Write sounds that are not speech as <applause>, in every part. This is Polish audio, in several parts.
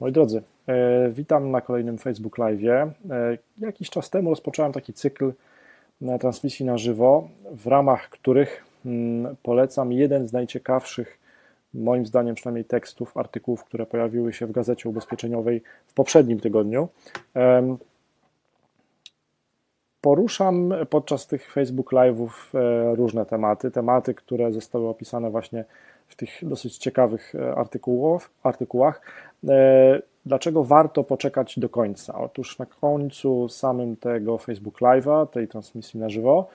Moi drodzy, e, witam na kolejnym Facebook Live. E, jakiś czas temu rozpocząłem taki cykl transmisji na żywo, w ramach których mm, polecam jeden z najciekawszych, moim zdaniem przynajmniej tekstów, artykułów, które pojawiły się w gazecie ubezpieczeniowej w poprzednim tygodniu. Poruszam podczas tych Facebook Live'ów e, różne tematy, tematy, które zostały opisane właśnie w tych dosyć ciekawych artykułów, artykułach. E, dlaczego warto poczekać do końca? Otóż na końcu samym tego Facebook Live'a, tej transmisji na żywo,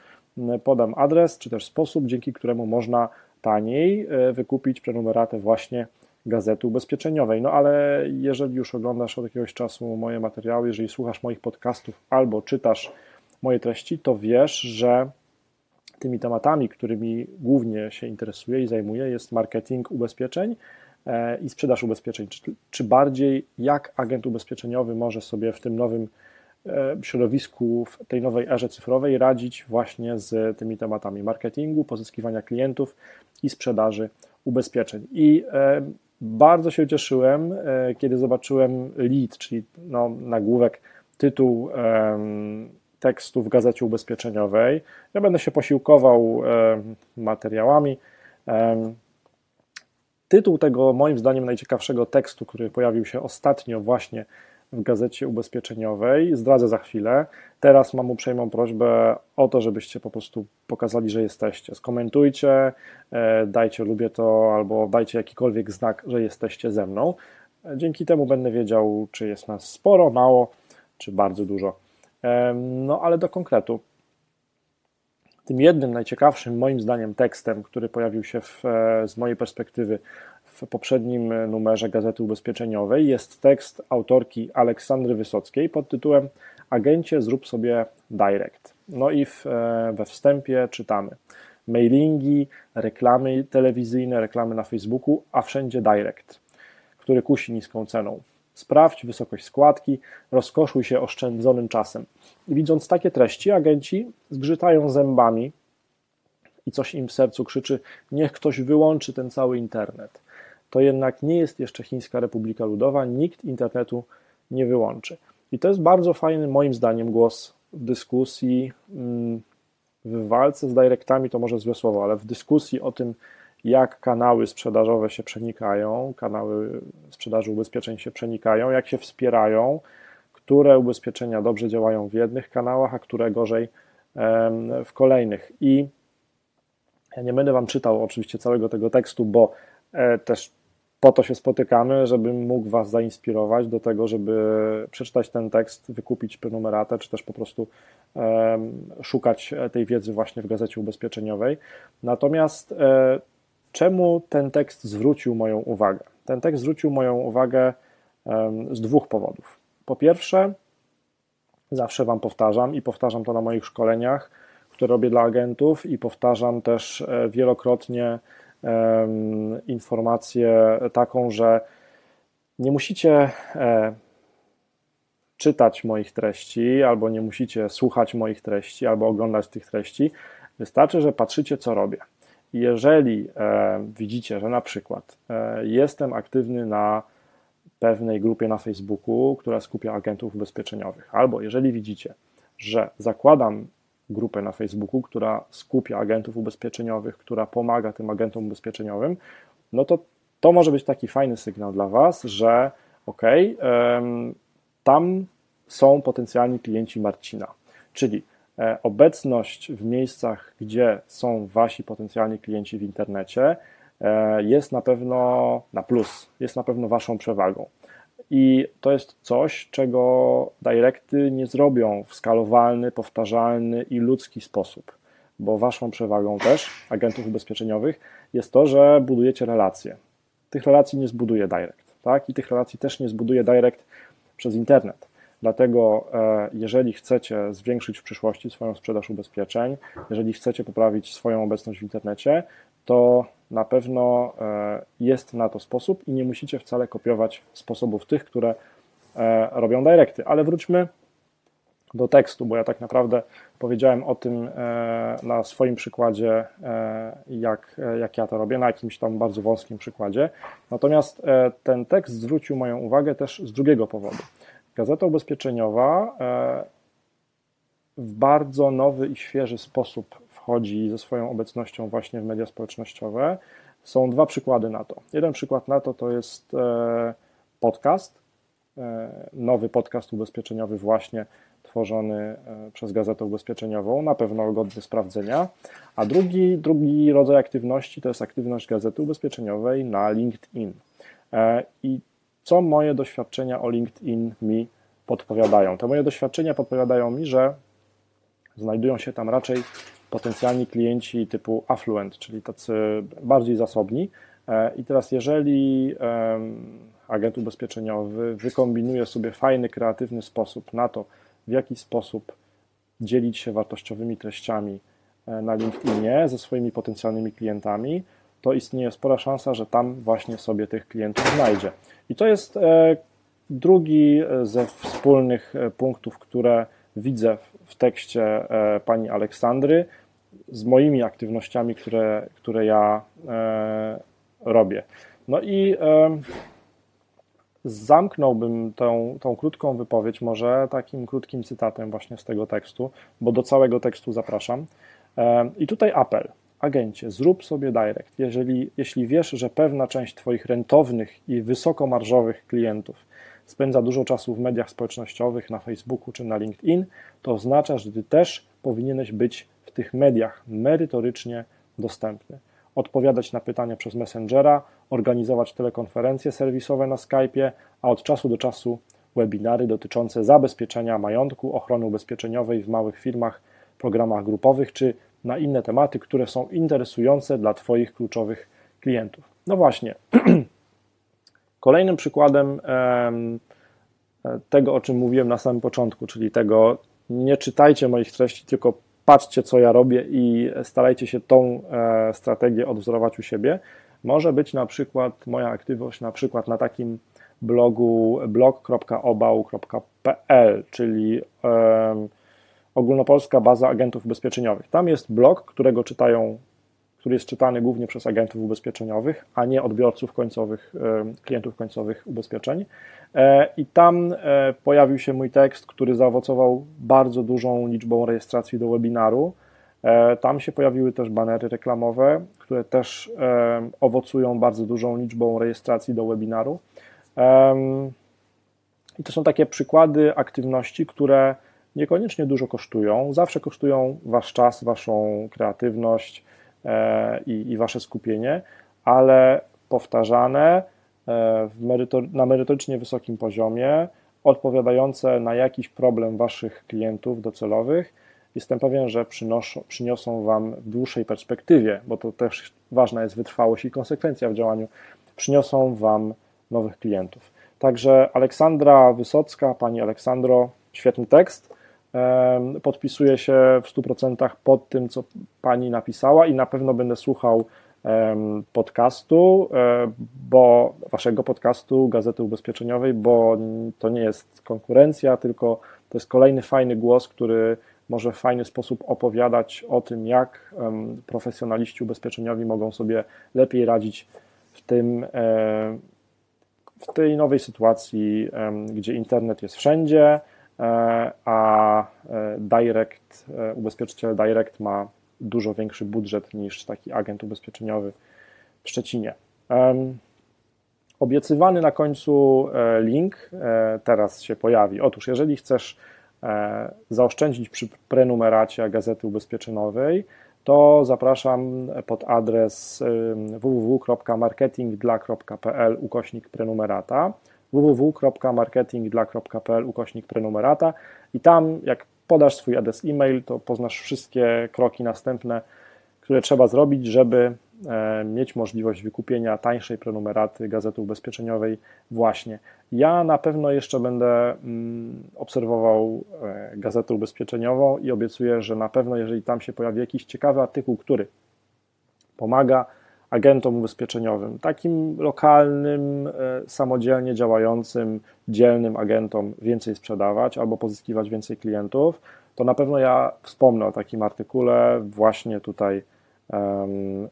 podam adres czy też sposób, dzięki któremu można taniej e, wykupić prenumeratę właśnie gazety ubezpieczeniowej. No ale jeżeli już oglądasz od jakiegoś czasu moje materiały, jeżeli słuchasz moich podcastów albo czytasz moje treści, to wiesz, że tymi tematami, którymi głównie się interesuję i zajmuję, jest marketing ubezpieczeń e, i sprzedaż ubezpieczeń, czy, czy bardziej jak agent ubezpieczeniowy może sobie w tym nowym e, środowisku, w tej nowej erze cyfrowej radzić właśnie z tymi tematami marketingu, pozyskiwania klientów i sprzedaży ubezpieczeń. I e, bardzo się cieszyłem, kiedy zobaczyłem lead, czyli no, nagłówek, tytuł tekstu w gazecie ubezpieczeniowej. Ja będę się posiłkował materiałami. Tytuł tego, moim zdaniem, najciekawszego tekstu, który pojawił się ostatnio właśnie w gazecie ubezpieczeniowej, zdradzę za chwilę. Teraz mam uprzejmą prośbę o to, żebyście po prostu pokazali, że jesteście. Skomentujcie, e, dajcie lubię to, albo dajcie jakikolwiek znak, że jesteście ze mną. Dzięki temu będę wiedział, czy jest nas sporo, mało, czy bardzo dużo. No ale do konkretu. Tym jednym najciekawszym, moim zdaniem, tekstem, który pojawił się w, e, z mojej perspektywy w poprzednim numerze Gazety Ubezpieczeniowej, jest tekst autorki Aleksandry Wysockiej pod tytułem Agencie, zrób sobie direct. No i w, e, we wstępie czytamy mailingi, reklamy telewizyjne, reklamy na Facebooku, a wszędzie direct, który kusi niską ceną. Sprawdź wysokość składki, rozkoszuj się oszczędzonym czasem. Widząc takie treści, agenci zgrzytają zębami i coś im w sercu krzyczy: Niech ktoś wyłączy ten cały internet. To jednak nie jest jeszcze Chińska Republika Ludowa, nikt internetu nie wyłączy. I to jest bardzo fajny, moim zdaniem, głos w dyskusji, mm, w walce z dyrektami to może złe słowo, ale w dyskusji o tym, jak kanały sprzedażowe się przenikają, kanały sprzedaży ubezpieczeń się przenikają, jak się wspierają, które ubezpieczenia dobrze działają w jednych kanałach, a które gorzej w kolejnych. I ja nie będę Wam czytał oczywiście całego tego tekstu, bo e, też po to się spotykamy, żebym mógł Was zainspirować do tego, żeby przeczytać ten tekst, wykupić prenumeratę, czy też po prostu szukać tej wiedzy właśnie w gazecie ubezpieczeniowej. Natomiast e, Czemu ten tekst zwrócił moją uwagę? Ten tekst zwrócił moją uwagę z dwóch powodów. Po pierwsze, zawsze Wam powtarzam i powtarzam to na moich szkoleniach, które robię dla agentów, i powtarzam też e, wielokrotnie informację taką, że nie musicie e, czytać moich treści, albo nie musicie słuchać moich treści, albo oglądać tych treści. Wystarczy, że patrzycie, co robię. Jeżeli e, widzicie, że na przykład e, jestem aktywny na pewnej grupie na Facebooku, która skupia agentów ubezpieczeniowych, albo jeżeli widzicie, że zakładam grupę na Facebooku, która skupia agentów ubezpieczeniowych, która pomaga tym agentom ubezpieczeniowym, no to to może być taki fajny sygnał dla Was, że ok, tam są potencjalni klienci Marcina. Czyli obecność w miejscach, gdzie są wasi potencjalni klienci w internecie, e, jest na pewno na plus, jest na pewno waszą przewagą. I to jest coś, czego directy nie zrobią w skalowalny, powtarzalny i ludzki sposób, bo waszą przewagą też agentów ubezpieczeniowych jest to, że budujecie relacje. Tych relacji nie zbuduje direct, tak? I tych relacji też nie zbuduje direct przez internet. Dlatego, e, jeżeli chcecie zwiększyć w przyszłości swoją sprzedaż ubezpieczeń, jeżeli chcecie poprawić swoją obecność w internecie, to na pewno e, jest na to sposób i nie musicie wcale kopiować sposobów tych, które e, robią directy. Ale wróćmy do tekstu, bo ja tak naprawdę powiedziałem o tym na swoim przykładzie, jak, jak ja to robię, na jakimś tam bardzo wąskim przykładzie. Natomiast ten tekst zwrócił moją uwagę też z drugiego powodu. Gazeta Ubezpieczeniowa w bardzo nowy i świeży sposób wchodzi ze swoją obecnością właśnie w media społecznościowe. Są dwa przykłady na to. Jeden przykład na to to jest podcast, nowy podcast ubezpieczeniowy właśnie tworzony e, przez Gazetę Ubezpieczeniową, na pewno godny sprawdzenia. A drugi, drugi rodzaj aktywności to jest aktywność Gazety Ubezpieczeniowej na LinkedIn. E, I co moje doświadczenia o LinkedIn mi podpowiadają? Te moje doświadczenia podpowiadają mi, że znajdują się tam raczej potencjalni klienci typu affluent, czyli tacy bardziej zasobni. E, I teraz, jeżeli agent ubezpieczeniowy wykombinuje sobie fajny, kreatywny sposób na to, w jaki sposób dzielić się wartościowymi treściami e, na LinkedInie ze swoimi potencjalnymi klientami, to istnieje spora szansa, że tam właśnie sobie tych klientów znajdzie. I to jest e, drugi ze wspólnych e, punktów, które widzę w tekście pani Aleksandry z moimi aktywnościami, które, które ja robię. No i zamknąłbym tą, tą krótką wypowiedź może takim krótkim cytatem właśnie z tego tekstu, bo do całego tekstu zapraszam. E, I tutaj apel. Agencie, zrób sobie direct. Jeżeli, jeśli wiesz, że pewna część Twoich rentownych i wysokomarżowych klientów spędza dużo czasu w mediach społecznościowych, na Facebooku czy na LinkedIn, to oznacza, że Ty też powinieneś być w tych mediach merytorycznie dostępny odpowiadać na pytania przez Messengera, organizować telekonferencje serwisowe na Skype'ie, a od czasu do czasu webinary dotyczące zabezpieczenia majątku, ochrony ubezpieczeniowej w małych firmach, programach grupowych czy na inne tematy, które są interesujące dla Twoich kluczowych klientów. No właśnie. <clears throat> Kolejnym przykładem tego, o czym mówiłem na samym początku, czyli tego nie czytajcie moich treści, tylko patrzcie, co ja robię i starajcie się tą e, strategię odwzorować u siebie. Może być na przykład moja aktywność na przykład na takim blogu blog.obał.pl, czyli um, ogólnopolska baza agentów ubezpieczeniowych. Tam jest blog, którego czytają, który jest czytany głównie przez agentów ubezpieczeniowych, a nie odbiorców końcowych, klientów końcowych ubezpieczeń. E, I tam e, pojawił się mój tekst, który zaowocował bardzo dużą liczbą rejestracji do webinaru. E, tam się pojawiły też banery reklamowe, które też owocują bardzo dużą liczbą rejestracji do webinaru. I to są takie przykłady aktywności, które niekoniecznie dużo kosztują, zawsze kosztują Wasz czas, Waszą kreatywność i, i Wasze skupienie, ale powtarzane E, na merytorycznie wysokim poziomie, odpowiadające na jakiś problem Waszych klientów docelowych. Jestem pewien, że przyniosą Wam w dłuższej perspektywie, bo to też ważna jest wytrwałość i konsekwencja w działaniu, przyniosą Wam nowych klientów. Także Aleksandra Wysocka, Pani Aleksandro, świetny tekst. Podpisuję się w 100% pod tym, co Pani napisała i na pewno będę słuchał podcastu, e, bo waszego podcastu Gazety Ubezpieczeniowej, bo to nie jest konkurencja, tylko to jest kolejny fajny głos, który może w fajny sposób opowiadać o tym, jak profesjonaliści ubezpieczeniowi mogą sobie lepiej radzić w tym e, w tej nowej sytuacji, gdzie internet jest wszędzie, a direct, ubezpieczyciel direct ma dużo większy budżet niż taki agent ubezpieczeniowy w Szczecinie. Obiecywany na końcu e, link e, teraz się pojawi. Otóż, jeżeli chcesz e, zaoszczędzić przy prenumeracie Gazety Ubezpieczeniowej, to zapraszam pod adres www.marketingdla.pl ukośnik prenumerata www.marketingdla.pl ukośnik prenumerata i tam jak podasz swój adres e-mail, to poznasz wszystkie kroki następne, które trzeba zrobić, żeby e, mieć możliwość wykupienia tańszej prenumeraty gazety ubezpieczeniowej właśnie. Ja na pewno jeszcze będę mm, obserwował e, gazetę ubezpieczeniową i obiecuję, że na pewno jeżeli tam się pojawi jakiś ciekawy artykuł, który pomaga agentom ubezpieczeniowym, takim lokalnym, e, samodzielnie działającym, dzielnym agentom więcej sprzedawać albo pozyskiwać więcej klientów, to na pewno ja wspomnę o takim artykule właśnie tutaj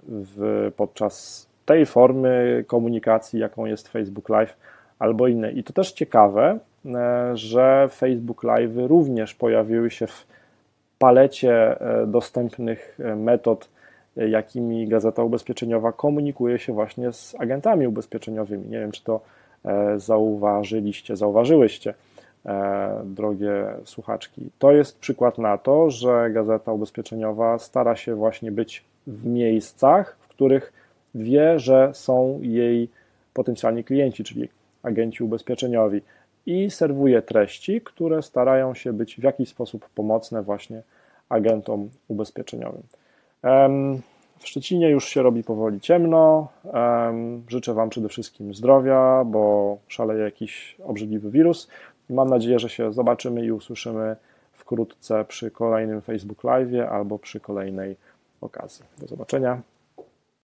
w, podczas tej formy komunikacji, jaką jest Facebook Live albo inne. I to też ciekawe, e, że Facebook Live również pojawiły się w palecie e, dostępnych metod jakimi Gazeta Ubezpieczeniowa komunikuje się właśnie z agentami ubezpieczeniowymi. Nie wiem, czy to e, zauważyliście, zauważyłyście, e, drogie słuchaczki. To jest przykład na to, że Gazeta Ubezpieczeniowa stara się właśnie być w miejscach, w których wie, że są jej potencjalni klienci, czyli agenci ubezpieczeniowi i serwuje treści, które starają się być w jakiś sposób pomocne właśnie agentom ubezpieczeniowym. W Szczecinie już się robi powoli ciemno. Życzę Wam przede wszystkim zdrowia, bo szaleje jakiś obrzydliwy wirus. Mam nadzieję, że się zobaczymy i usłyszymy wkrótce przy kolejnym Facebook Live albo przy kolejnej okazji. Do zobaczenia.